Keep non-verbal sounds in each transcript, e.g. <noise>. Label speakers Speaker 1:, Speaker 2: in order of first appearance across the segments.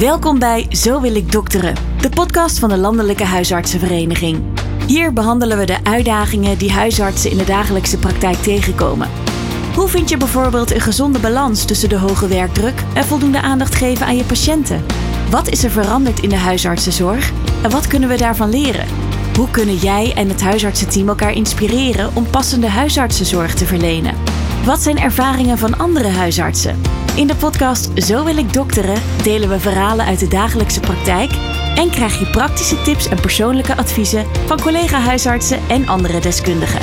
Speaker 1: Welkom bij Zo wil ik dokteren, de podcast van de Landelijke Huisartsenvereniging. Hier behandelen we de uitdagingen die huisartsen in de dagelijkse praktijk tegenkomen. Hoe vind je bijvoorbeeld een gezonde balans tussen de hoge werkdruk en voldoende aandacht geven aan je patiënten? Wat is er veranderd in de huisartsenzorg en wat kunnen we daarvan leren? Hoe kunnen jij en het huisartsenteam elkaar inspireren om passende huisartsenzorg te verlenen? Wat zijn ervaringen van andere huisartsen? In de podcast Zo wil ik dokteren delen we verhalen uit de dagelijkse praktijk en krijg je praktische tips en persoonlijke adviezen van collega-huisartsen en andere deskundigen.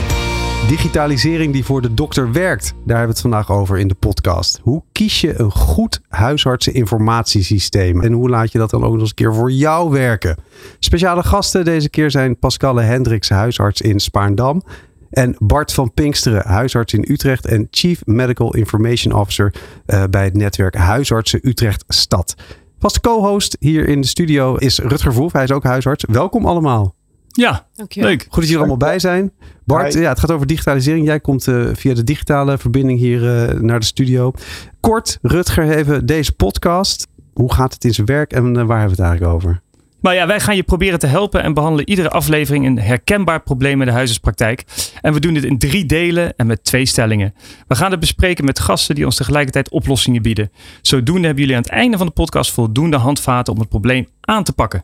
Speaker 2: Digitalisering die voor de dokter werkt. Daar hebben we het vandaag over in de podcast. Hoe kies je een goed huisartseninformatiesysteem? En hoe laat je dat dan ook nog eens een keer voor jou werken? Speciale gasten deze keer zijn Pascale Hendricks, huisarts in Spaarndam. En Bart van Pinksteren, huisarts in Utrecht en Chief Medical Information Officer uh, bij het netwerk Huisartsen Utrecht Stad. Vaste co-host hier in de studio is Rutger Voef. Hij is ook huisarts. Welkom allemaal.
Speaker 3: Ja, leuk.
Speaker 2: Goed dat jullie er allemaal bij zijn. Bart, ja, het gaat over digitalisering. Jij komt uh, via de digitale verbinding hier uh, naar de studio. Kort, Rutger, even deze podcast. Hoe gaat het in zijn werk en waar hebben we het eigenlijk over?
Speaker 3: Wij gaan je proberen te helpen en behandelen iedere aflevering een herkenbaar probleem in de huisartspraktijk. En we doen dit in drie delen en met twee stellingen. We gaan het bespreken met gasten die ons tegelijkertijd oplossingen bieden. Zodoende hebben jullie aan het einde van de podcast voldoende handvaten om het probleem aan te pakken.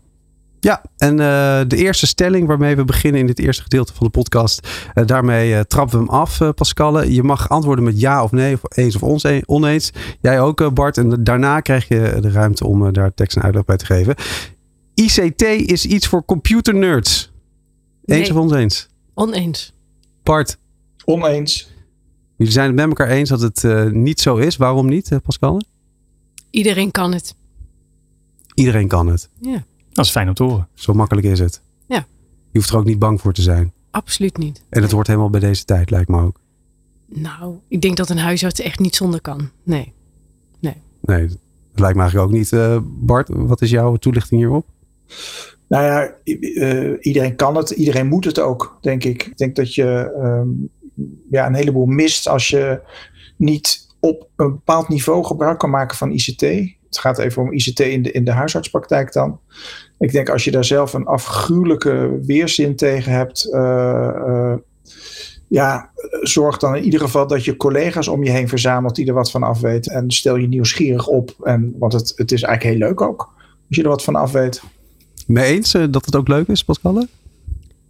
Speaker 2: Ja, en uh, de eerste stelling waarmee we beginnen in dit eerste gedeelte van de podcast. Uh, daarmee uh, trappen we hem af, Pascalle. Je mag antwoorden met ja of nee, of eens of oneens. Jij ook, Bart. En daarna krijg je de ruimte om daar tekst en uitleg bij te geven. ICT is iets voor computernerds. Eens nee. of oneens?
Speaker 4: Oneens.
Speaker 2: Bart?
Speaker 5: Oneens.
Speaker 2: Jullie zijn het met elkaar eens dat het uh, niet zo is. Waarom niet, Pascal?
Speaker 4: Iedereen kan het.
Speaker 2: Iedereen kan het.
Speaker 4: Ja.
Speaker 3: Dat is fijn om te horen.
Speaker 2: Zo makkelijk is het.
Speaker 4: Ja.
Speaker 2: Je hoeft er ook niet bang voor te zijn.
Speaker 4: Absoluut niet.
Speaker 2: En het hoort helemaal bij deze tijd, lijkt me ook.
Speaker 4: Nou, ik denk dat een huisarts echt niet zonder kan. Nee. Nee.
Speaker 2: Nee, dat lijkt me eigenlijk ook niet. Uh, Bart, wat is jouw toelichting hierop?
Speaker 5: Nou ja, uh, iedereen kan het. Iedereen moet het ook, denk ik. Ik denk dat je um, ja, een heleboel mist als je niet op een bepaald niveau gebruik kan maken van ICT. Het gaat even om ICT in de, in de huisartspraktijk dan. Ik denk als je daar zelf een afgruwelijke weerzin tegen hebt. Uh, uh, ja, zorg dan in ieder geval dat je collega's om je heen verzamelt die er wat van af weten. En stel je nieuwsgierig op. En, want het, het is eigenlijk heel leuk ook. Als je er wat van af weet.
Speaker 2: Mee eens uh, dat het ook leuk is, Pascal?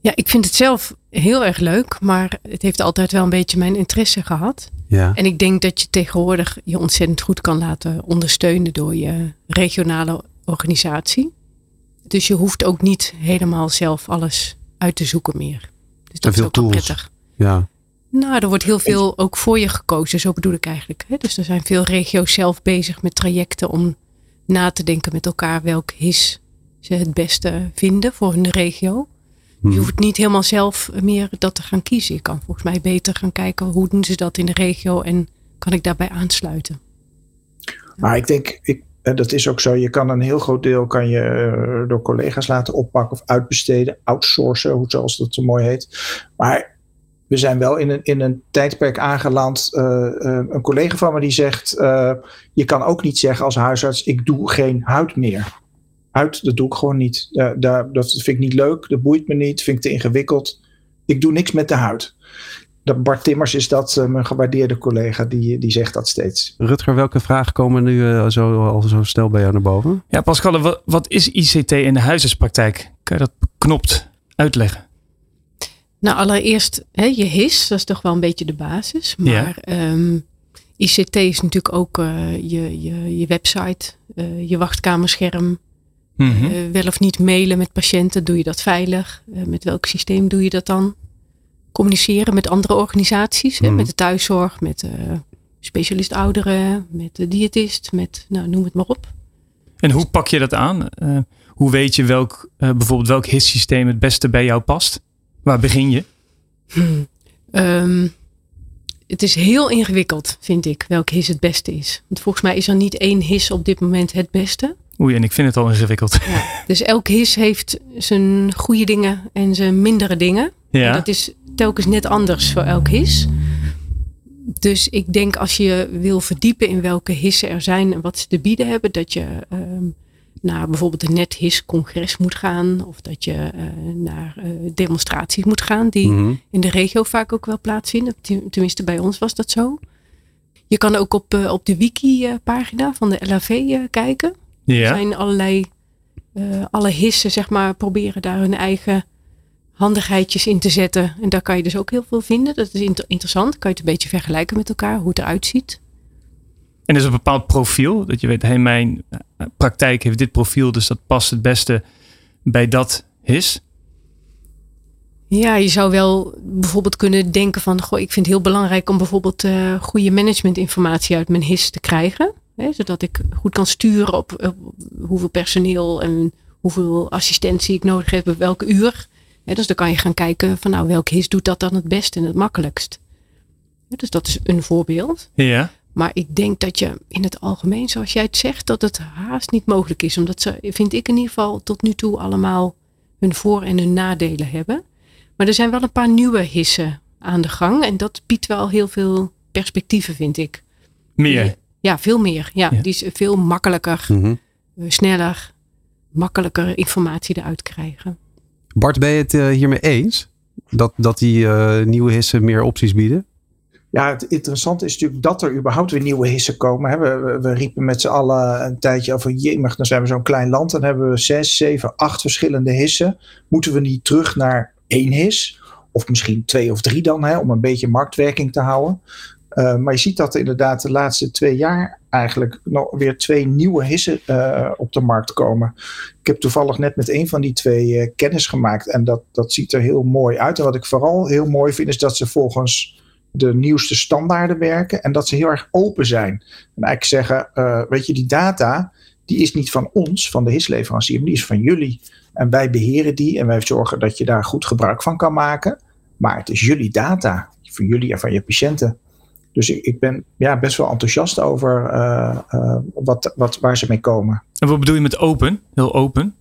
Speaker 4: Ja, ik vind het zelf heel erg leuk, maar het heeft altijd wel een beetje mijn interesse gehad.
Speaker 2: Ja.
Speaker 4: En ik denk dat je tegenwoordig je ontzettend goed kan laten ondersteunen door je regionale organisatie. Dus je hoeft ook niet helemaal zelf alles uit te zoeken meer. Dus dat
Speaker 2: veel
Speaker 4: is ook
Speaker 2: tools.
Speaker 4: prettig.
Speaker 2: Ja.
Speaker 4: Nou, er wordt heel veel ook voor je gekozen, zo bedoel ik eigenlijk. Dus er zijn veel regio's zelf bezig met trajecten om na te denken met elkaar welk HIS ze het beste vinden voor hun regio. Je hoeft niet helemaal zelf meer dat te gaan kiezen. Je kan volgens mij beter gaan kijken hoe doen ze dat in de regio en kan ik daarbij aansluiten.
Speaker 5: Maar ik denk, ik, dat is ook zo. Je kan een heel groot deel kan je uh, door collega's laten oppakken of uitbesteden, outsourcen, zoals dat zo mooi heet. Maar we zijn wel in een, in een tijdperk aangeland. Uh, uh, een collega van me die zegt: uh, Je kan ook niet zeggen als huisarts: Ik doe geen huid meer. Huid, dat doe ik gewoon niet. daar, dat vind ik niet leuk, dat boeit me niet, vind ik te ingewikkeld. Ik doe niks met de huid. Dat Bart Timmers is dat mijn gewaardeerde collega, die, die zegt dat steeds.
Speaker 2: Rutger, welke vragen komen nu zo, al zo snel bij jou naar boven?
Speaker 3: Ja, Pascal, wat, wat is ICT in de huisartspraktijk? Kan je dat beknopt uitleggen?
Speaker 4: Nou, allereerst hè, je HIS, dat is toch wel een beetje de basis. Maar ja. um, ICT is natuurlijk ook uh, je, je, je website, uh, je wachtkamerscherm. Mm -hmm. uh, wel of niet mailen met patiënten, doe je dat veilig? met welk systeem doe je dat dan? Communiceren met andere organisaties, mm hè, met de thuiszorg, met de specialist ouderen, met de diëtist, met nou, noem het maar op.
Speaker 3: En hoe pak je dat aan? hoe weet je welk, bijvoorbeeld welk HIS-systeem het beste bij jou past? Waar begin je?
Speaker 4: Hmm. Um, het is heel ingewikkeld, vind ik, welk his het beste is. Want volgens mij is er niet één his op dit moment het beste.
Speaker 3: Oei, en ik vind het al ingewikkeld.
Speaker 4: Ja, dus elk his heeft zijn goede dingen en zijn mindere dingen.
Speaker 3: Ja.
Speaker 4: En dat is telkens net anders voor elk his. Dus ik denk als je wil verdiepen in welke hissen er zijn en wat ze te bieden hebben, dat je um, naar bijvoorbeeld een net HIS congres moet gaan. Of dat je uh, naar uh, demonstraties moet gaan. Die
Speaker 2: Mhm.
Speaker 4: in de regio vaak ook wel plaatsvinden. Ten- Tenminste bij ons was dat zo. Je kan ook op, eh, op de wiki pagina van de LAV eh, kijken. Er
Speaker 3: Ja.
Speaker 4: zijn allerlei, eh, alle hissen zeg maar, proberen daar hun eigen handigheidjes in te zetten. En daar kan je dus ook heel veel vinden. Dat is inter- interessant. Kan je het een beetje vergelijken met elkaar, hoe het eruit ziet.
Speaker 3: En er is een bepaald profiel. Dat je weet, hey, mijn eh, praktijk heeft dit profiel. Dus dat past het beste bij dat HIS.
Speaker 4: Ja, je zou wel bijvoorbeeld kunnen denken van, goh, ik vind het heel belangrijk om bijvoorbeeld eh, goede managementinformatie uit mijn HIS te krijgen. Hè, zodat ik goed kan sturen op, op hoeveel personeel en hoeveel assistentie ik nodig heb op welke uur. Hè, dus dan kan je gaan kijken van, nou, welk HIS doet dat dan het best en het makkelijkst. Dus dat is een voorbeeld.
Speaker 3: Ja.
Speaker 4: Maar ik denk dat je in het algemeen, zoals jij het zegt, dat het haast niet mogelijk is. Omdat ze, vind ik in ieder geval, tot nu toe allemaal hun voor- en hun nadelen hebben. Maar er zijn wel een paar nieuwe hissen aan de gang. En dat biedt wel heel veel perspectieven, vind ik.
Speaker 3: Meer.
Speaker 4: Ja, veel meer. Ja,
Speaker 3: Ja.
Speaker 4: die is veel makkelijker,
Speaker 2: Mhm.
Speaker 4: eh, sneller, makkelijker informatie eruit krijgen.
Speaker 2: Bart, ben je het eh, hiermee eens? Dat, dat die eh, nieuwe hissen meer opties bieden?
Speaker 5: Ja, het interessante is natuurlijk dat er überhaupt weer nieuwe hissen komen. Hè. We, we, we riepen met z'n allen een tijdje over, jemig, dan zijn we zo'n klein land. Dan hebben we zes, zeven, acht verschillende hissen. Moeten we niet terug naar één his? Of misschien twee of drie dan, hè, om een beetje marktwerking te houden. Uh, maar je ziet dat er inderdaad de laatste twee jaar eigenlijk nog weer twee nieuwe hissen uh, op de markt komen. Ik heb toevallig net met een van die twee uh, kennis gemaakt. En dat, dat ziet er heel mooi uit. En wat ik vooral heel mooi vind, is dat ze volgens de nieuwste standaarden werken en dat ze heel erg open zijn. En eigenlijk zeggen, weet je, die data, die is niet van ons, van de hisleverancier, maar die is van jullie. En wij beheren die en wij zorgen dat je daar goed gebruik van kan maken. Maar het is jullie data, van jullie en van je patiënten. Dus ik, ik ben ja, best wel enthousiast over uh, uh, wat, wat, waar ze mee komen.
Speaker 3: En wat bedoel je met open? Heel open?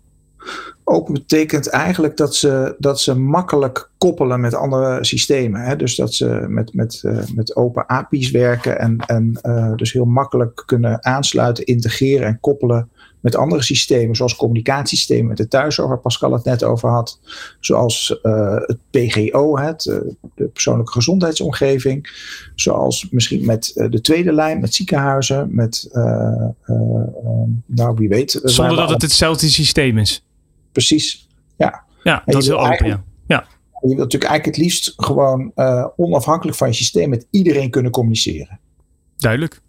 Speaker 5: Open betekent eigenlijk dat ze, dat ze makkelijk koppelen met andere systemen. Hè? Dus dat ze met, met, uh, met open API's werken en, en uh, dus heel makkelijk kunnen aansluiten, integreren en koppelen met andere systemen, zoals communicatiesystemen met de thuiszorg, waar Pascal het net over had, zoals uh, het PGO, het, de persoonlijke gezondheidsomgeving, zoals misschien met de tweede lijn, met ziekenhuizen, met, nou wie weet.
Speaker 3: Zonder dat het hetzelfde systeem is.
Speaker 5: Precies, ja.
Speaker 3: Ja, dat is heel open, ja. ja.
Speaker 5: Je wil natuurlijk eigenlijk het liefst gewoon onafhankelijk van je systeem met iedereen kunnen communiceren.
Speaker 3: Duidelijk.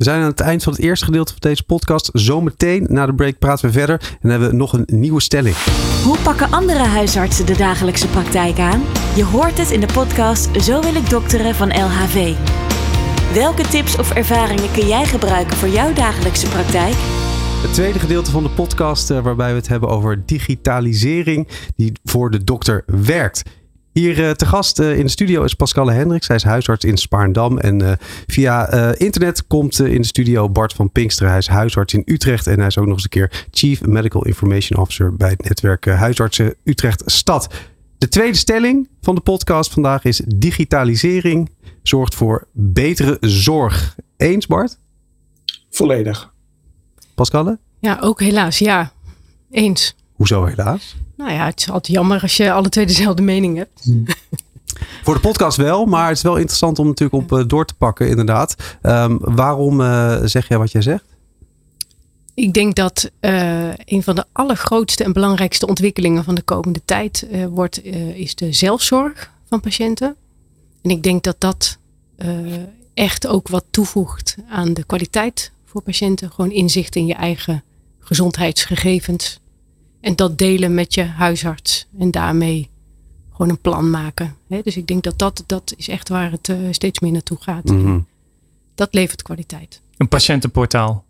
Speaker 2: We zijn aan het eind van het eerste gedeelte van deze podcast. Zometeen na de break praten we verder en dan hebben we nog een nieuwe stelling.
Speaker 1: Hoe pakken andere huisartsen de dagelijkse praktijk aan? Je hoort het in de podcast Zo wil ik dokteren van LHV. Welke tips of ervaringen kun jij gebruiken voor jouw dagelijkse praktijk?
Speaker 2: Het tweede gedeelte van de podcast uh, waarbij we het hebben over digitalisering die voor de dokter werkt. Hier uh, te gast uh, in de studio is Pascale Hendricks. Hij is huisarts in Spaarndam. En uh, via internet komt in de studio Bart van Pinksteren. Hij is huisarts in Utrecht. En hij is ook nog eens een keer Chief Medical Information Officer bij het netwerk Huisartsen Utrecht Stad. De tweede stelling van de podcast vandaag is digitalisering zorgt voor betere zorg. Eens Bart?
Speaker 5: Volledig.
Speaker 2: Pascale?
Speaker 4: Ja, ook helaas ja. Eens.
Speaker 2: Hoezo helaas?
Speaker 4: Nou ja, het is altijd jammer als je alle twee dezelfde mening hebt.
Speaker 2: Hmm. Voor de podcast wel, maar het is wel interessant om natuurlijk op uh, door te pakken, inderdaad. Um, waarom uh, zeg jij wat jij zegt?
Speaker 4: Ik denk dat uh, een van de allergrootste en belangrijkste ontwikkelingen van de komende tijd wordt, is de zelfzorg van patiënten. En ik denk dat dat echt ook wat toevoegt aan de kwaliteit voor patiënten. Gewoon inzicht in je eigen gezondheidsgegevens. En dat delen met je huisarts. En daarmee gewoon een plan maken. He, dus ik denk dat dat, dat is echt waar het uh, steeds meer naartoe gaat.
Speaker 2: Mhm.
Speaker 4: Dat levert kwaliteit.
Speaker 3: Een patiëntenportaal.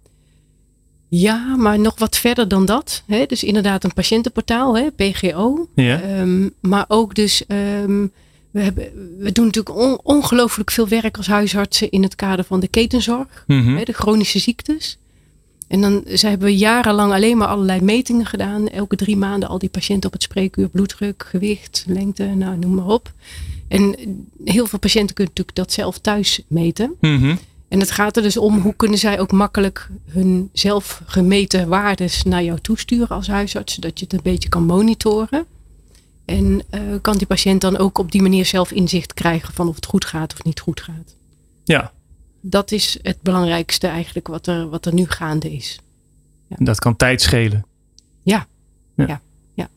Speaker 4: Ja, maar nog wat verder dan dat. He, dus inderdaad een patiëntenportaal, he, PGO.
Speaker 3: Ja.
Speaker 4: Um, maar ook dus... Um, we, hebben, we doen natuurlijk on, ongelooflijk veel werk als huisartsen in het kader van de ketenzorg. He, de chronische ziektes. En dan ze hebben we jarenlang alleen maar allerlei metingen gedaan. Elke drie maanden al die patiënten op het spreekuur. Bloeddruk, gewicht, lengte, nou noem maar op. En heel veel patiënten kunnen natuurlijk dat zelf thuis meten.
Speaker 3: Mm-hmm.
Speaker 4: En het gaat er dus om hoe kunnen zij ook makkelijk hun zelf gemeten waardes naar jou toesturen als huisarts, zodat je het een beetje kan monitoren. En uh, kan die patiënt dan ook op die manier zelf inzicht krijgen van of het goed gaat of niet goed gaat.
Speaker 3: Ja.
Speaker 4: Dat is het belangrijkste eigenlijk wat er, wat er nu gaande is.
Speaker 3: Ja. Dat kan tijd schelen.
Speaker 4: Ja, ja. ja,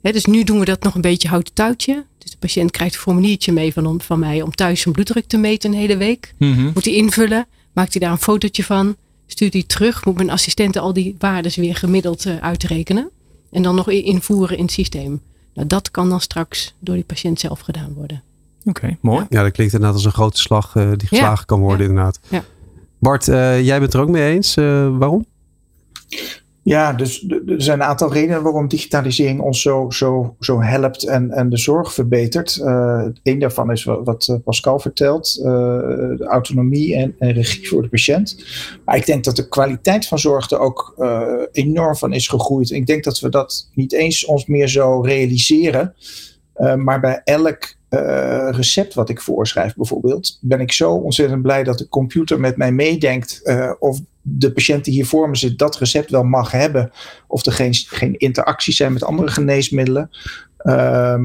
Speaker 4: ja. dus nu doen we dat nog een beetje houten touwtje. Dus de patiënt krijgt een formuliertje mee van, van mij om thuis zijn bloeddruk te meten een hele week.
Speaker 3: Mhm.
Speaker 4: Moet hij invullen, maakt hij daar een fotootje van, stuurt hij terug. Moet mijn assistent al die waarden weer gemiddeld uh, uitrekenen. En dan nog invoeren in het systeem. Nou, dat kan dan straks door die patiënt zelf gedaan worden.
Speaker 3: Oké, mooi.
Speaker 2: Ja, dat klinkt inderdaad als een grote slag uh, die geslagen
Speaker 4: Ja.
Speaker 2: kan worden
Speaker 4: Ja.
Speaker 2: inderdaad.
Speaker 4: Ja.
Speaker 2: Bart, eh, jij bent er ook mee eens. Eh, waarom?
Speaker 5: Ja, dus er zijn een aantal redenen waarom digitalisering ons zo, zo, zo helpt en, en de zorg verbetert. Uh, een daarvan is wat, wat eh, Pascal vertelt, uh, de autonomie en, en, regie voor de patiënt. Maar ik denk dat de kwaliteit van zorg er ook uh, enorm van is gegroeid. Ik denk dat we dat niet eens ons meer zo realiseren. Uh, maar bij elk uh, recept wat ik voorschrijf bijvoorbeeld, ben ik zo ontzettend blij dat de computer met mij meedenkt uh, of de patiënt die hier voor me zit dat recept wel mag hebben, of er geen, geen interacties zijn met andere geneesmiddelen. Uh,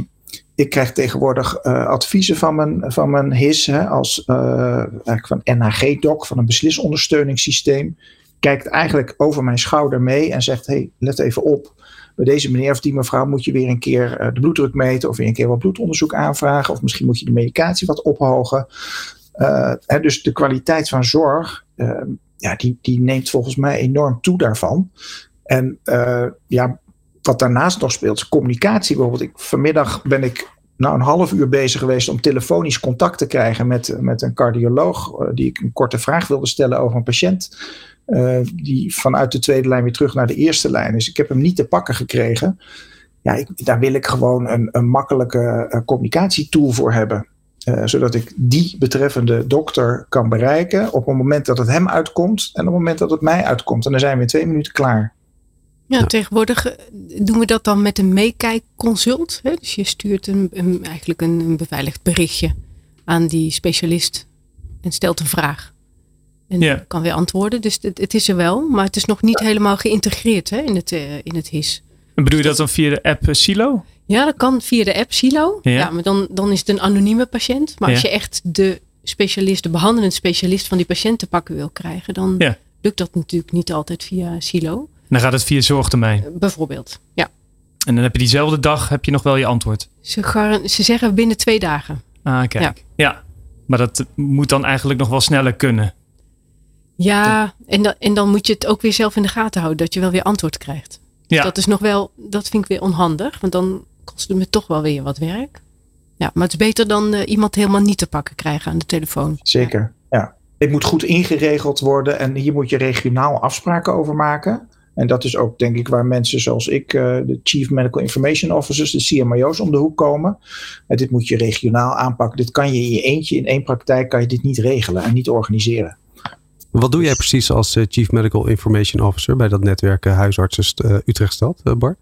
Speaker 5: ik krijg tegenwoordig uh, adviezen van mijn, van mijn HIS, hè, als eigenlijk van NHG-doc, van een beslisondersteuningssysteem. Kijkt eigenlijk over mijn schouder mee en zegt: hey, let even op bij deze meneer of die mevrouw moet je weer een keer uh, de bloeddruk meten of weer een keer wat bloedonderzoek aanvragen of misschien moet je de medicatie wat ophogen. Uh, hè, dus de kwaliteit van zorg, uh, ja, die, die neemt volgens mij enorm toe daarvan. En ja, wat daarnaast nog speelt, communicatie. Bijvoorbeeld, ik, vanmiddag ben ik nou een half uur bezig geweest om telefonisch contact te krijgen met, met een cardioloog, die ik een korte vraag wilde stellen over een patiënt. Uh, die vanuit de tweede lijn weer terug naar de eerste lijn is. Ik heb hem niet te pakken gekregen. Ja, ik, daar wil ik gewoon een, een makkelijke uh, communicatietool voor hebben. Uh, zodat ik die betreffende dokter kan bereiken op het moment dat het hem uitkomt en op het moment dat het mij uitkomt. En dan zijn we in twee minuten klaar.
Speaker 4: Ja, tegenwoordig doen we dat dan met een meekijkconsult. Dus je stuurt een, een, eigenlijk een, een beveiligd berichtje aan die specialist en stelt een vraag. En
Speaker 3: ja.
Speaker 4: kan weer antwoorden. Dus het, het, is er wel, maar het is nog niet helemaal geïntegreerd hè, in, het, uh, in het HIS.
Speaker 3: En bedoel je dat dan via de app Silo?
Speaker 4: Ja, dat kan via de app Silo.
Speaker 3: Ja.
Speaker 4: ja maar dan, dan is het een anonieme patiënt. Maar
Speaker 3: ja.
Speaker 4: als je echt de specialist, de behandelend specialist van die patiënt te pakken wil krijgen, dan
Speaker 3: ja.
Speaker 4: lukt dat natuurlijk niet altijd via Silo.
Speaker 3: Dan gaat het via zorgtermijn.
Speaker 4: Uh, bijvoorbeeld, ja.
Speaker 3: En dan heb je diezelfde dag heb je nog wel je antwoord.
Speaker 4: Ze, ze zeggen binnen twee dagen.
Speaker 3: Ah, kijk. Ja. ja. Maar dat moet dan eigenlijk nog wel sneller kunnen.
Speaker 4: Ja, en, da en dan moet je het ook weer zelf in de gaten houden dat je wel weer antwoord krijgt.
Speaker 3: Ja.
Speaker 4: Dat is nog wel, dat vind ik weer onhandig, want dan kost het me toch wel weer wat werk. Ja, maar het is beter dan uh, iemand helemaal niet te pakken krijgen aan de telefoon.
Speaker 5: Zeker, ja. Het moet goed ingeregeld worden en hier moet je regionaal afspraken over maken. En dat is ook denk ik waar mensen zoals ik, uh, de Chief Medical Information Officers, de CMIO's om de hoek komen. En dit moet je regionaal aanpakken. Dit kan je in je eentje, in één praktijk kan je dit niet regelen en niet organiseren.
Speaker 2: Wat doe jij precies als uh, Chief Medical Information Officer bij dat netwerk uh, huisartsen uh, Utrechtstad, Bart?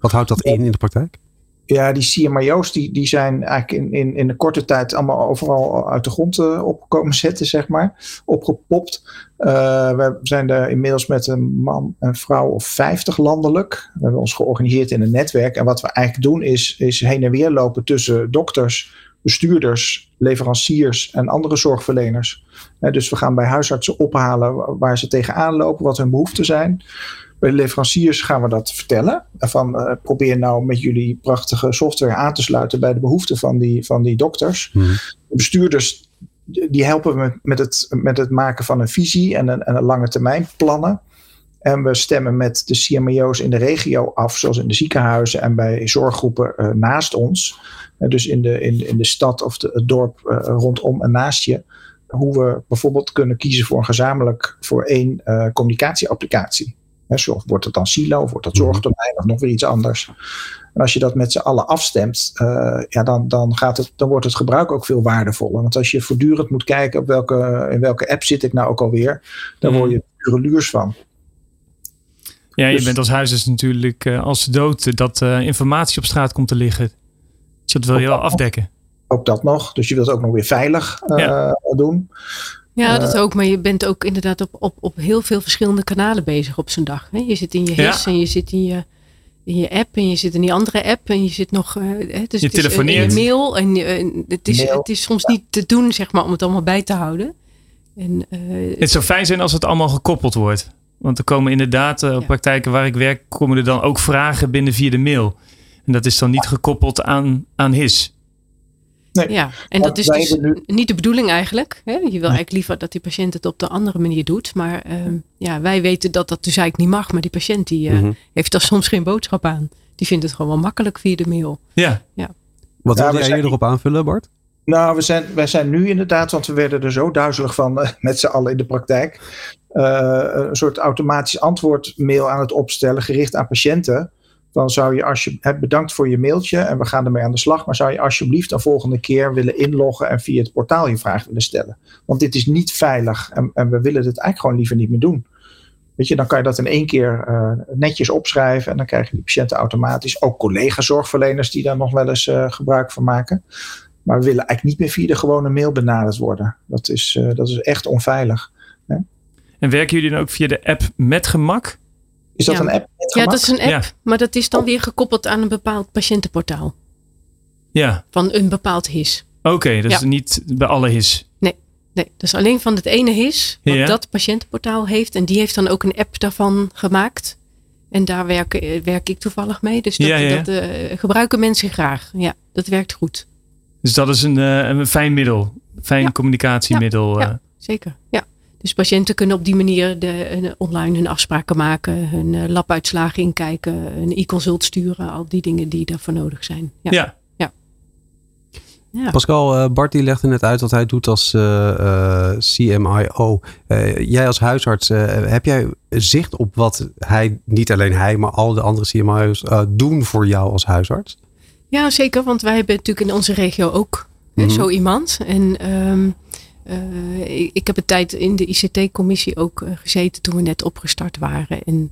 Speaker 2: Wat houdt dat in in de praktijk?
Speaker 5: Ja, die CMIO's die, die zijn eigenlijk in, in, in de korte tijd allemaal overal uit de grond opgekomen <laughs> zetten, zeg maar. Opgepopt. we zijn er inmiddels met een man en vrouw of 50 landelijk. We hebben ons georganiseerd in een netwerk. En wat we eigenlijk doen is, is heen en weer lopen tussen dokters, bestuurders, leveranciers en andere zorgverleners. Dus we gaan bij huisartsen ophalen waar ze tegenaan lopen, wat hun behoeften zijn. Bij de leveranciers gaan we dat vertellen. Van uh, probeer nou met jullie prachtige software aan te sluiten bij de behoeften van die, van die dokters. De bestuurders die helpen met, met, het, met het maken van een visie en een, en een lange termijn plannen. En we stemmen met de CMO's in de regio af, zoals in de ziekenhuizen en bij zorggroepen uh, naast ons. Uh, dus in de, in, in de stad of de, het dorp uh, rondom en naast je. Hoe we bijvoorbeeld kunnen kiezen voor een gezamenlijk voor één communicatieapplicatie. Zo wordt het dan silo, of wordt dat zorgdomein of nog weer iets anders. En als je dat met z'n allen afstemt, uh, ja, dan, dan, gaat het, dan wordt het gebruik ook veel waardevoller. Want als je voortdurend moet kijken op welke, in welke app zit ik nou ook alweer, dan word je pure luurs van.
Speaker 3: Ja, je dus, bent als huisarts natuurlijk uh, als dood dat uh, informatie op straat komt te liggen. Dus dat wil je wel afdekken.
Speaker 5: Ook dat nog. Dus je wilt het ook nog weer veilig uh, doen.
Speaker 4: Ja, dat ook. Maar je bent ook inderdaad op, op, op heel veel verschillende kanalen bezig op zo'n dag. Hè? Je zit in je his en je zit in je, in je app en je zit in die andere app en je zit nog. Uh, dus
Speaker 3: je telefoneert.
Speaker 4: In je mail. En het, is, het is soms niet te doen, zeg maar, om het allemaal bij te houden. En,
Speaker 3: het zou fijn zijn als het allemaal gekoppeld wordt. Want er komen inderdaad uh, praktijken waar ik werk, komen er dan ook vragen binnen via de mail. En dat is dan niet gekoppeld aan, aan HIS.
Speaker 4: Nee. Ja, en dat is dus niet de bedoeling eigenlijk. Hè? Je wil eigenlijk liever dat die patiënt het op de andere manier doet. Maar uh, ja, wij weten dat dat dus eigenlijk niet mag. Maar die patiënt die, uh, heeft daar soms geen boodschap aan. Die vindt het gewoon wel makkelijk via de mail.
Speaker 3: Ja.
Speaker 4: ja.
Speaker 2: Wat wil jij hier erop aanvullen, Bart?
Speaker 5: Nou, we zijn, wij zijn nu inderdaad, want we werden er zo duizelig van uh, met z'n allen in de praktijk. een soort automatisch antwoordmail aan het opstellen, gericht aan patiënten dan zou je als je bedankt voor je mailtje en we gaan ermee aan de slag, maar zou je alsjeblieft de volgende keer willen inloggen en via het portaal je vraag willen stellen. Want dit is niet veilig en, en we willen dit eigenlijk gewoon liever niet meer doen. Weet je, dan kan je dat in één keer uh, netjes opschrijven en dan krijg je die patiënten automatisch. Ook collega-zorgverleners die daar nog wel eens gebruik van maken. Maar we willen eigenlijk niet meer via de gewone mail benaderd worden. Dat is, uh, dat is echt onveilig. Hè?
Speaker 3: En werken jullie dan ook via de app met gemak?
Speaker 5: Is dat een app?
Speaker 4: Ja, dat is een app, maar dat is dan weer gekoppeld aan een bepaald patiëntenportaal.
Speaker 3: Ja.
Speaker 4: Van een bepaald HIS.
Speaker 3: Oké, okay, dus niet bij alle HIS.
Speaker 4: Nee, nee, dat is alleen van het ene HIS wat dat patiëntenportaal heeft. En die heeft dan ook een app daarvan gemaakt. En daar werk, eh, werk ik toevallig mee. Dus dat, dat uh, gebruiken mensen graag. Ja, dat werkt goed.
Speaker 3: Dus dat is een, uh, een fijn middel. Fijn communicatiemiddel.
Speaker 4: Ja, zeker. Ja. Dus patiënten kunnen op die manier de, online hun afspraken maken, hun uh, labuitslagen inkijken, een e-consult sturen, al die dingen die daarvoor nodig zijn. Ja.
Speaker 3: ja.
Speaker 2: ja. Pascal, uh, Bart die legde net uit wat hij doet als uh, CMIO. jij als huisarts, heb jij zicht op wat hij, niet alleen hij, maar al de andere CMIO's doen voor jou als huisarts?
Speaker 4: Ja, zeker. Want wij hebben natuurlijk in onze regio ook mm zo iemand. En um, uh, ik, heb een tijd in de ICT-commissie ook uh, gezeten toen we net opgestart waren. En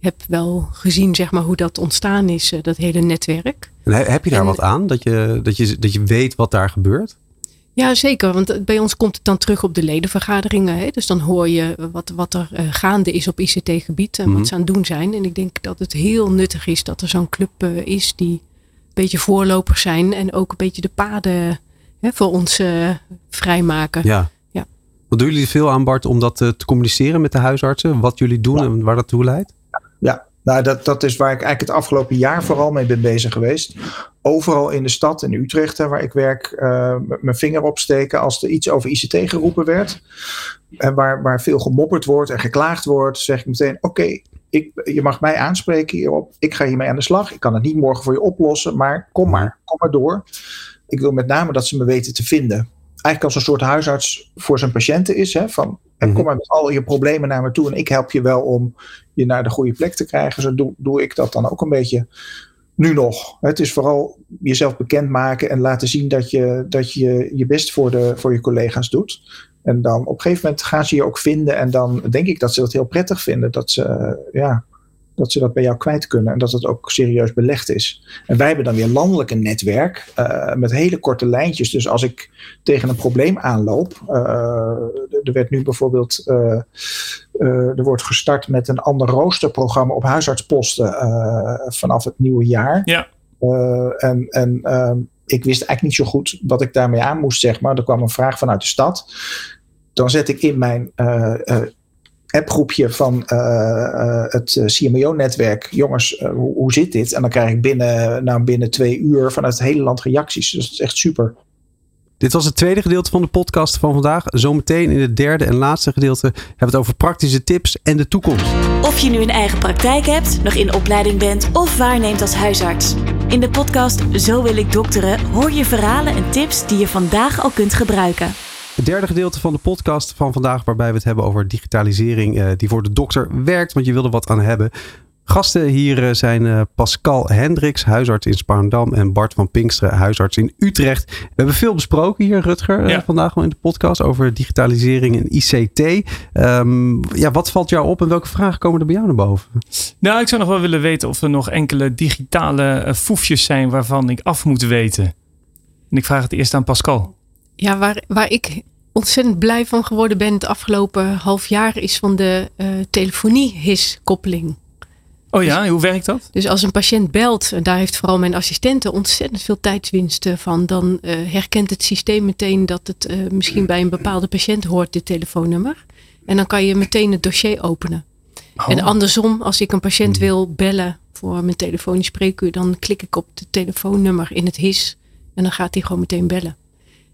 Speaker 4: heb wel gezien zeg maar, hoe dat ontstaan is, uh, dat hele netwerk.
Speaker 2: En heb je daar en, wat aan? Dat je, dat, je, dat je weet wat daar gebeurt?
Speaker 4: Ja, zeker. Want bij ons komt het dan terug op de ledenvergaderingen. Hè? Dus dan hoor je wat, wat er gaande is op ICT-gebied en mm -hmm. wat ze aan het doen zijn. En ik denk dat het heel nuttig is dat er zo'n club is die beetje voorlopers zijn en ook een beetje de paden hè, voor ons uh, vrijmaken.
Speaker 2: Ja.
Speaker 4: ja.
Speaker 2: Wat doen jullie veel aan Bart om dat uh, te communiceren met de huisartsen? Wat jullie doen ja. en waar dat toe leidt?
Speaker 5: Ja, nou, dat, dat is waar ik eigenlijk het afgelopen jaar vooral mee ben bezig geweest. Overal in de stad, in Utrecht, hè, waar ik werk, uh, mijn vinger opsteken als er iets over ICT geroepen werd. En waar, waar veel gemopperd wordt en geklaagd wordt, zeg ik meteen: Oké, okay, je mag mij aanspreken hierop. Ik ga hiermee aan de slag. Ik kan het niet morgen voor je oplossen, maar kom maar, kom maar door. Ik wil met name dat ze me weten te vinden. Eigenlijk als een soort huisarts voor zijn patiënten is. Hè, van, en kom maar met al je problemen naar me toe en ik help je wel om je naar de goede plek te krijgen. Zo doe, doe ik dat dan ook een beetje nu nog. Het is vooral jezelf bekendmaken en laten zien dat je dat je, je best voor, de, voor je collega's doet. En dan op een gegeven moment gaan ze je ook vinden. En dan denk ik dat ze dat heel prettig vinden. Dat ze, ja, dat ze dat bij jou kwijt kunnen en dat het ook serieus belegd is. En wij hebben dan weer landelijk een netwerk uh, met hele korte lijntjes. Dus als ik tegen een probleem aanloop, uh, er werd nu bijvoorbeeld, uh, er wordt gestart met een ander roosterprogramma op huisartsposten vanaf het nieuwe jaar.
Speaker 3: Ja.
Speaker 5: en en ehm, ik wist eigenlijk niet zo goed wat ik daarmee aan moest, zeg maar. Er kwam een vraag vanuit de stad. Dan zet ik in mijn appgroepje van uh, uh, het CMO-netwerk. Jongens, uh, hoe, hoe, zit dit? En dan krijg ik binnen, nou, binnen twee uur vanuit het hele land reacties. Dus dat is echt super.
Speaker 2: Dit was het tweede gedeelte van de podcast van vandaag. Zometeen in het derde en laatste gedeelte hebben we het over praktische tips en de toekomst.
Speaker 1: Of je nu een eigen praktijk hebt, nog in opleiding bent of waarneemt als huisarts. In de podcast Zo wil ik dokteren hoor je verhalen en tips die je vandaag al kunt gebruiken.
Speaker 2: Het derde gedeelte van de podcast van vandaag, waarbij we het hebben over digitalisering uh, die voor de dokter werkt, want je wil er wat aan hebben. Gasten hier uh, zijn uh, Pascal Hendricks, huisarts in Spaarndam, en Bart van Pinksteren, huisarts in Utrecht. We hebben veel besproken hier, Rutger, ja. vandaag wel in de podcast over digitalisering en ICT. Um, ja, wat valt jou op en welke vragen komen er bij jou naar boven?
Speaker 3: Nou, ik zou nog wel willen weten of er nog enkele digitale foefjes zijn waarvan ik af moet weten. En ik vraag het eerst aan Pascal.
Speaker 4: Ja, waar, waar ik ontzettend blij van geworden ben het afgelopen half jaar is van de uh, telefonie-HIS-koppeling.
Speaker 3: Oh ja, dus, hoe werkt dat?
Speaker 4: Dus als een patiënt belt, en daar heeft vooral mijn assistente ontzettend veel tijdswinsten van, dan uh, herkent het systeem meteen dat het uh, misschien bij een bepaalde patiënt hoort, dit telefoonnummer. En dan kan je meteen het dossier openen. Oh. En andersom, als ik een patiënt wil bellen voor mijn telefonisch spreekuur, dan klik ik op het telefoonnummer in het HIS en dan gaat hij gewoon meteen bellen.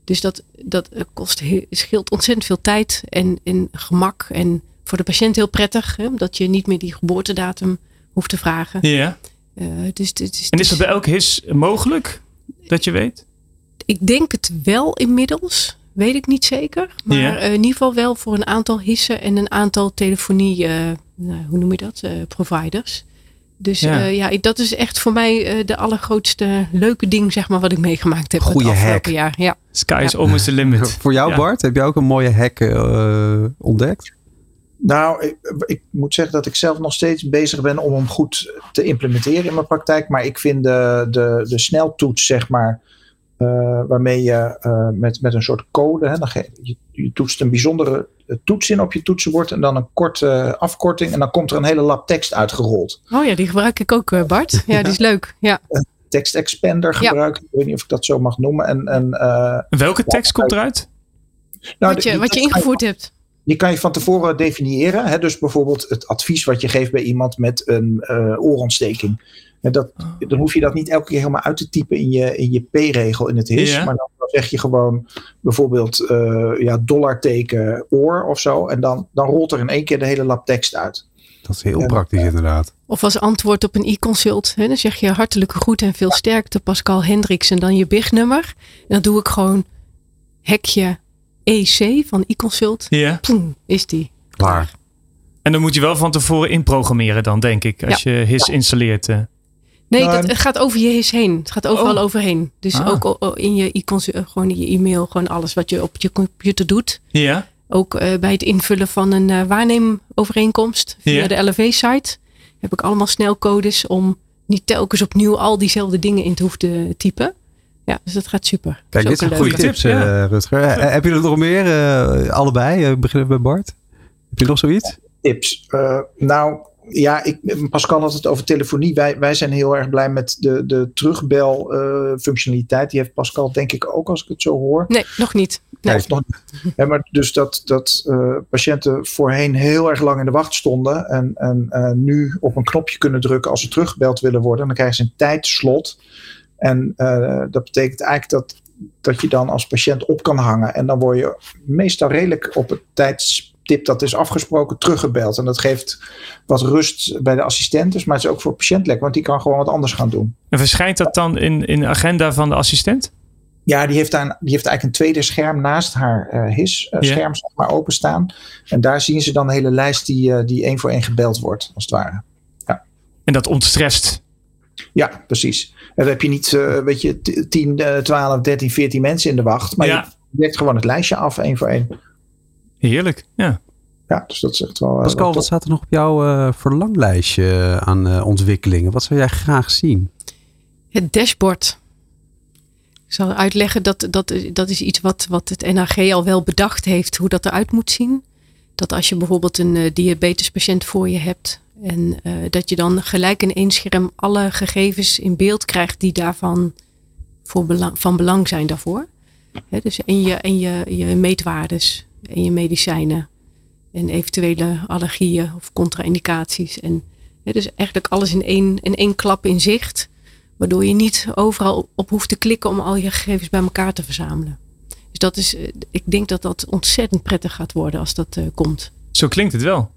Speaker 4: Dus dat, dat kost, scheelt ontzettend veel tijd en, en gemak. En voor de patiënt heel prettig, hè, omdat je niet meer die geboortedatum hoeft te vragen.
Speaker 3: Ja.
Speaker 4: Uh, dus, dus,
Speaker 3: en is dat bij elk HIS mogelijk, dat je weet?
Speaker 4: Ik denk het wel inmiddels. Weet ik niet zeker. Maar ja. uh, in ieder geval wel voor een aantal hissen en een aantal telefonie, uh, nou, hoe noem je dat, providers. Dus ja. Uh, ja, dat is echt voor mij uh, de allergrootste leuke ding, zeg maar, wat ik meegemaakt heb
Speaker 2: Goeie
Speaker 4: het
Speaker 2: afgelopen
Speaker 4: hack. jaar. Ja.
Speaker 3: Sky is almost the limit. <laughs>
Speaker 2: Voor jou,
Speaker 3: Ja.
Speaker 2: Bart, heb je ook een mooie hack uh, ontdekt?
Speaker 5: Nou, ik, ik, moet zeggen dat ik zelf nog steeds bezig ben om hem goed te implementeren in mijn praktijk. Maar ik vind de, de, de sneltoets, zeg maar, uh, waarmee je uh, met, met een soort code, hè, dan ge, je, je, toetst een bijzondere toets in op je toetsenbord en dan een korte afkorting en dan komt er een hele lab tekst uitgerold.
Speaker 4: Oh ja, die gebruik ik ook, uh, Bart. Ja, die is leuk. Ja.
Speaker 5: Een tekstexpander gebruik ik. Ik weet niet of ik dat zo mag noemen. En, en,
Speaker 3: Welke tekst komt eruit?
Speaker 4: Nou, wat je, wat je ingevoerd hebt.
Speaker 5: Die kan je van tevoren definiëren. Hè? Dus bijvoorbeeld het advies wat je geeft bij iemand met een uh, oorontsteking. En dat, dan hoef je dat niet elke keer helemaal uit te typen in je, in je P-regel in het HIS. Ja. Maar dan zeg je gewoon bijvoorbeeld uh, ja, dollarteken oor of zo. En dan, dan rolt er in één keer de hele lab tekst uit.
Speaker 2: Dat is heel en, praktisch uh, inderdaad.
Speaker 4: Of als antwoord op een e-consult. Dan zeg je hartelijke groet en veel sterkte Pascal Hendricks. En dan je BIG-nummer. En dan doe ik gewoon hekje EC van e-consult.
Speaker 3: Ja.
Speaker 4: Poem, is die.
Speaker 2: Klaar.
Speaker 3: En dan moet je wel van tevoren inprogrammeren dan, denk ik. Als ja. je HIS ja. installeert.
Speaker 4: Nee, dat, het gaat over je HIS heen. Het gaat overal oh. overheen. Dus ah. ook in je e-consult, gewoon in je e-mail, gewoon alles wat je op je computer doet.
Speaker 3: Ja.
Speaker 4: Ook uh, bij het invullen van een uh, waarneemovereenkomst via
Speaker 3: ja.
Speaker 4: de LV-site heb ik allemaal snelcodes om niet telkens opnieuw al diezelfde dingen in te hoeven te typen. Ja, dus dat gaat super.
Speaker 2: Kijk, dit zijn goede tips, uh. Rutger. Heb je er nog meer? Uh, allebei? beginnen bij Bart. Heb je nog zoiets?
Speaker 5: Tips. nou, ja, ik, Pascal had het over telefonie. Wij, wij zijn heel erg blij met de, de terugbel-functionaliteit. Die heeft Pascal, denk ik, ook als ik het zo hoor.
Speaker 4: Nee, nog niet. Nee.
Speaker 5: Of nog niet. Ja, maar dus dat, dat patiënten voorheen heel erg lang in de wacht stonden. En, en nu op een knopje kunnen drukken als ze teruggebeld willen worden. En dan krijgen ze een tijdslot. En dat betekent eigenlijk dat, dat je dan als patiënt op kan hangen. En dan word je meestal redelijk op het dat is afgesproken teruggebeld. En dat geeft wat rust bij de assistentes. Maar het is ook voor patiënt lekker, want die kan gewoon wat anders gaan doen.
Speaker 3: En verschijnt dat dan in, in de agenda van de assistent?
Speaker 5: Ja, die heeft, daar, die heeft eigenlijk een tweede scherm naast haar uh, HIS-scherm uh, zeg maar, openstaan. En daar zien ze dan een hele lijst die, uh, die één voor één gebeld wordt, als het ware. Ja.
Speaker 3: En dat ontstrest
Speaker 5: ja, precies. En dan heb je niet, weet je, 10, uh, 12, 13, 14 mensen in de wacht. Maar ja. je werkt gewoon het lijstje af, één voor één.
Speaker 3: Heerlijk, ja.
Speaker 5: Ja, dus dat is echt wel.
Speaker 2: Pascal,
Speaker 5: wel
Speaker 2: wat staat er nog op jouw uh, verlanglijstje aan uh, ontwikkelingen? Wat zou jij graag zien?
Speaker 4: Het dashboard. Ik zal uitleggen dat dat, dat is iets wat, wat het NAG al wel bedacht heeft, hoe dat eruit moet zien. Dat als je bijvoorbeeld een uh, diabetespatiënt voor je hebt, en uh, dat je dan gelijk in één scherm alle gegevens in beeld krijgt die daarvan voor belang, van belang zijn daarvoor. He, dus en je, en je, je meetwaardes en je medicijnen en eventuele allergieën of contra-indicaties. En he, dus eigenlijk alles in één, in één klap in zicht. Waardoor je niet overal op hoeft te klikken om al je gegevens bij elkaar te verzamelen. Dus dat is, ik denk dat dat ontzettend prettig gaat worden als dat uh, komt.
Speaker 3: Zo klinkt het wel.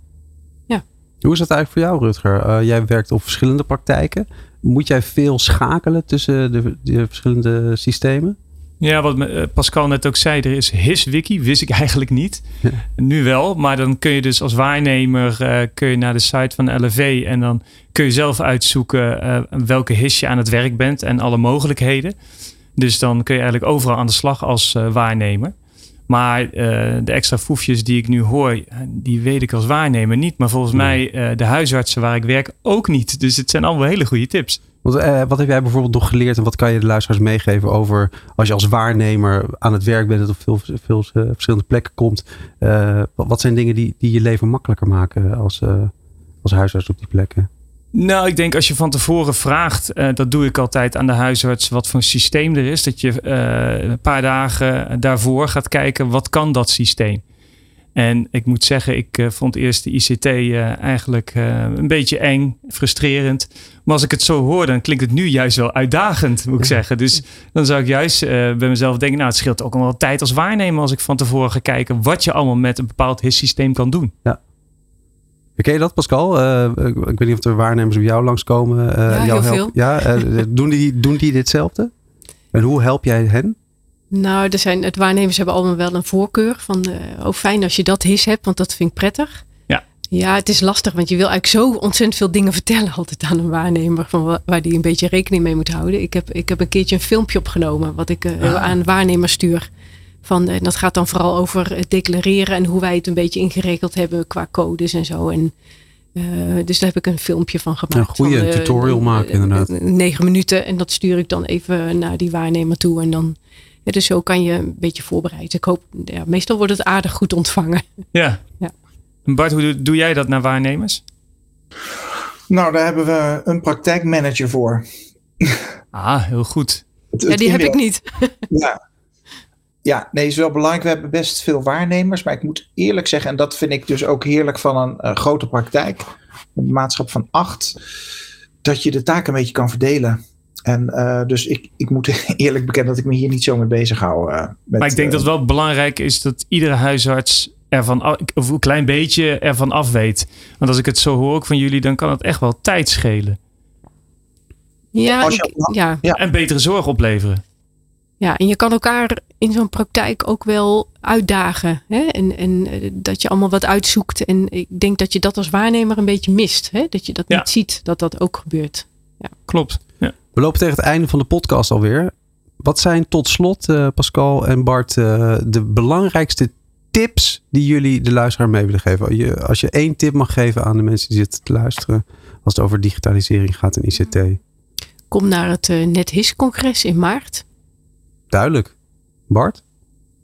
Speaker 2: Hoe is dat eigenlijk voor jou, Rutger? Uh, jij werkt op verschillende praktijken. Moet jij veel schakelen tussen de, de verschillende systemen?
Speaker 3: Ja, wat Pascal net ook zei, er is HIS-wiki, wist ik eigenlijk niet. Ja. Nu wel, maar dan kun je dus als waarnemer uh, kun je naar de site van LV en dan kun je zelf uitzoeken uh, welke HIS je aan het werk bent en alle mogelijkheden. Dus dan kun je eigenlijk overal aan de slag als uh, waarnemer. Maar de extra foefjes die ik nu hoor, die weet ik als waarnemer niet. Maar volgens mij de huisartsen waar ik werk ook niet. Dus het zijn allemaal hele goede tips.
Speaker 2: Uh, wat heb jij bijvoorbeeld nog geleerd en wat kan je de luisteraars meegeven over als je als waarnemer aan het werk bent en op veel, veel verschillende plekken komt? wat zijn dingen die, die je leven makkelijker maken als, als huisarts op die plekken?
Speaker 3: Nou, ik denk als je van tevoren vraagt, dat doe ik altijd aan de huisarts, wat voor systeem er is. Dat je een paar dagen daarvoor gaat kijken, wat kan dat systeem? En ik moet zeggen, ik uh, vond eerst de ICT eigenlijk een beetje eng, frustrerend. Maar als ik het zo hoor, dan klinkt het nu juist wel uitdagend, moet ik <laughs> zeggen. Dus dan zou ik juist bij mezelf denken, nou het scheelt ook al wel tijd als waarnemer als ik van tevoren ga kijken wat je allemaal met een bepaald HIS-systeem kan doen.
Speaker 2: Ja. Ken je dat, Pascal? Uh, ik weet niet of er waarnemers bij jou langskomen. Uh,
Speaker 4: ja,
Speaker 2: jou
Speaker 4: heel veel.
Speaker 2: Ja, uh, <laughs> doen, die, doen die ditzelfde? En hoe help jij hen?
Speaker 4: Nou, er zijn, het waarnemers hebben allemaal wel een voorkeur. Van, oh, fijn als je dat his hebt, want dat vind ik prettig.
Speaker 3: Ja.
Speaker 4: Ja, het is lastig, want je wil eigenlijk zo ontzettend veel dingen <laughs> vertellen altijd aan een waarnemer. Van waar die een beetje rekening mee moet houden. Ik heb, ik heb een keertje een filmpje opgenomen, wat ik ah. aan waarnemers stuur. Van, en dat gaat dan vooral over het declareren en hoe wij het een beetje ingeregeld hebben qua codes en zo. En, uh, dus daar heb ik een filmpje van gemaakt.
Speaker 2: Een goede tutorial maken inderdaad.
Speaker 4: Negen minuten en dat stuur ik dan even naar die waarnemer toe. En dan, ja, dus zo kan je een beetje voorbereiden. Ik hoop, ja, meestal wordt het aardig goed ontvangen.
Speaker 3: Ja. <laughs> ja. Bart, hoe doe, doe jij dat naar waarnemers?
Speaker 5: Nou, daar hebben we een praktijkmanager voor. <laughs>
Speaker 3: Ah, heel goed.
Speaker 4: ja, die heb ik niet. <laughs>
Speaker 5: Ja, ja, nee, is wel belangrijk. We hebben best veel waarnemers. Maar ik moet eerlijk zeggen, en dat vind ik dus ook heerlijk van een uh, grote praktijk, een maatschap van acht, dat je de taken een beetje kan verdelen. En uh, dus ik, ik moet <laughs> eerlijk bekennen dat ik me hier niet zo mee bezig hou. Uh, met,
Speaker 3: maar ik denk dat wel belangrijk is dat iedere huisarts ervan af, of een klein beetje ervan af weet. Want als ik het zo hoor ook van jullie, dan kan het echt wel tijd schelen.
Speaker 4: Ja, ik, ja.
Speaker 3: ja. En betere zorg opleveren.
Speaker 4: Ja, en je kan elkaar in zo'n praktijk ook wel uitdagen. Hè? En, en eh, dat je allemaal wat uitzoekt. En ik denk dat je dat als waarnemer een beetje mist. Hè? Dat je dat niet ziet, dat dat ook gebeurt. Ja.
Speaker 3: Klopt. Ja.
Speaker 2: We lopen tegen het einde van de podcast alweer. Wat zijn tot slot, uh, Pascal en Bart, uh, de belangrijkste tips die jullie de luisteraar mee willen geven? Je, als je één tip mag geven aan de mensen die zitten te luisteren, als het over digitalisering gaat en ICT.
Speaker 4: Kom naar het uh, NetHIS-congres in maart.
Speaker 2: Duidelijk. Bart?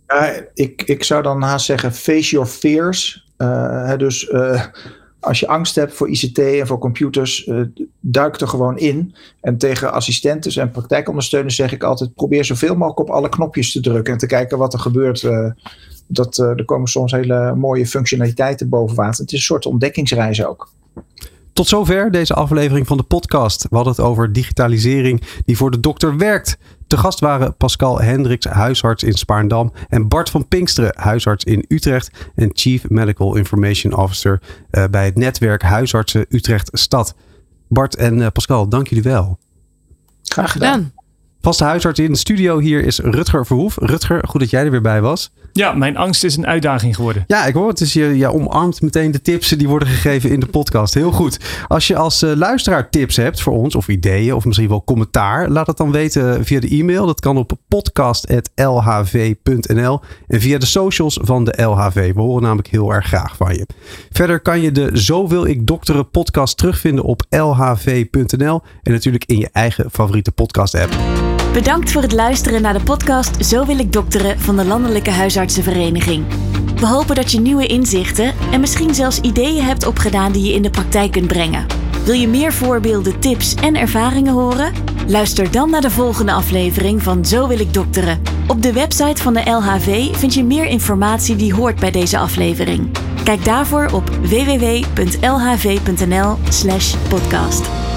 Speaker 5: Ja, ik, ik zou dan haast zeggen face your fears. Uh, dus uh, als je angst hebt voor ICT en voor computers, uh, duik er gewoon in. En tegen assistentes en praktijkondersteuners zeg ik altijd: probeer zoveel mogelijk op alle knopjes te drukken en te kijken wat er gebeurt. dat, er komen soms hele mooie functionaliteiten boven water. Het is een soort ontdekkingsreis ook.
Speaker 2: Tot zover deze aflevering van de podcast. We hadden het over digitalisering die voor de dokter werkt. Te gast waren Pascal Hendricks, huisarts in Spaarndam. En Bart van Pinksteren, huisarts in Utrecht. En Chief Medical Information Officer uh, bij het netwerk Huisartsen Utrecht Stad. Bart en uh, Pascal, dank jullie wel.
Speaker 4: Graag gedaan.
Speaker 2: Vaste huisarts in de studio hier is Rutger Verhoef. Rutger, goed dat jij er weer bij was.
Speaker 3: Ja, mijn angst is een uitdaging geworden.
Speaker 2: Ja, ik hoor het. Dus je, je omarmt meteen de tips die worden gegeven in de podcast. Heel goed. Als je als uh, luisteraar tips hebt voor ons of ideeën of misschien wel commentaar, laat het dan weten via de e-mail. Dat kan op podcast.lhv.nl en via de socials van de LHV. We horen namelijk heel erg graag van je. Verder kan je de Zo wil ik dokteren podcast terugvinden op lhv.nl en natuurlijk in je eigen favoriete podcast app.
Speaker 1: Bedankt voor het luisteren naar de podcast Zo wil ik dokteren van de Landelijke Huisartsenvereniging. We hopen dat je nieuwe inzichten en misschien zelfs ideeën hebt opgedaan die je in de praktijk kunt brengen. Wil je meer voorbeelden, tips en ervaringen horen? Luister dan naar de volgende aflevering van Zo wil ik dokteren. Op de website van de LHV vind je meer informatie die hoort bij deze aflevering. Kijk daarvoor op www.lhv.nl/podcast.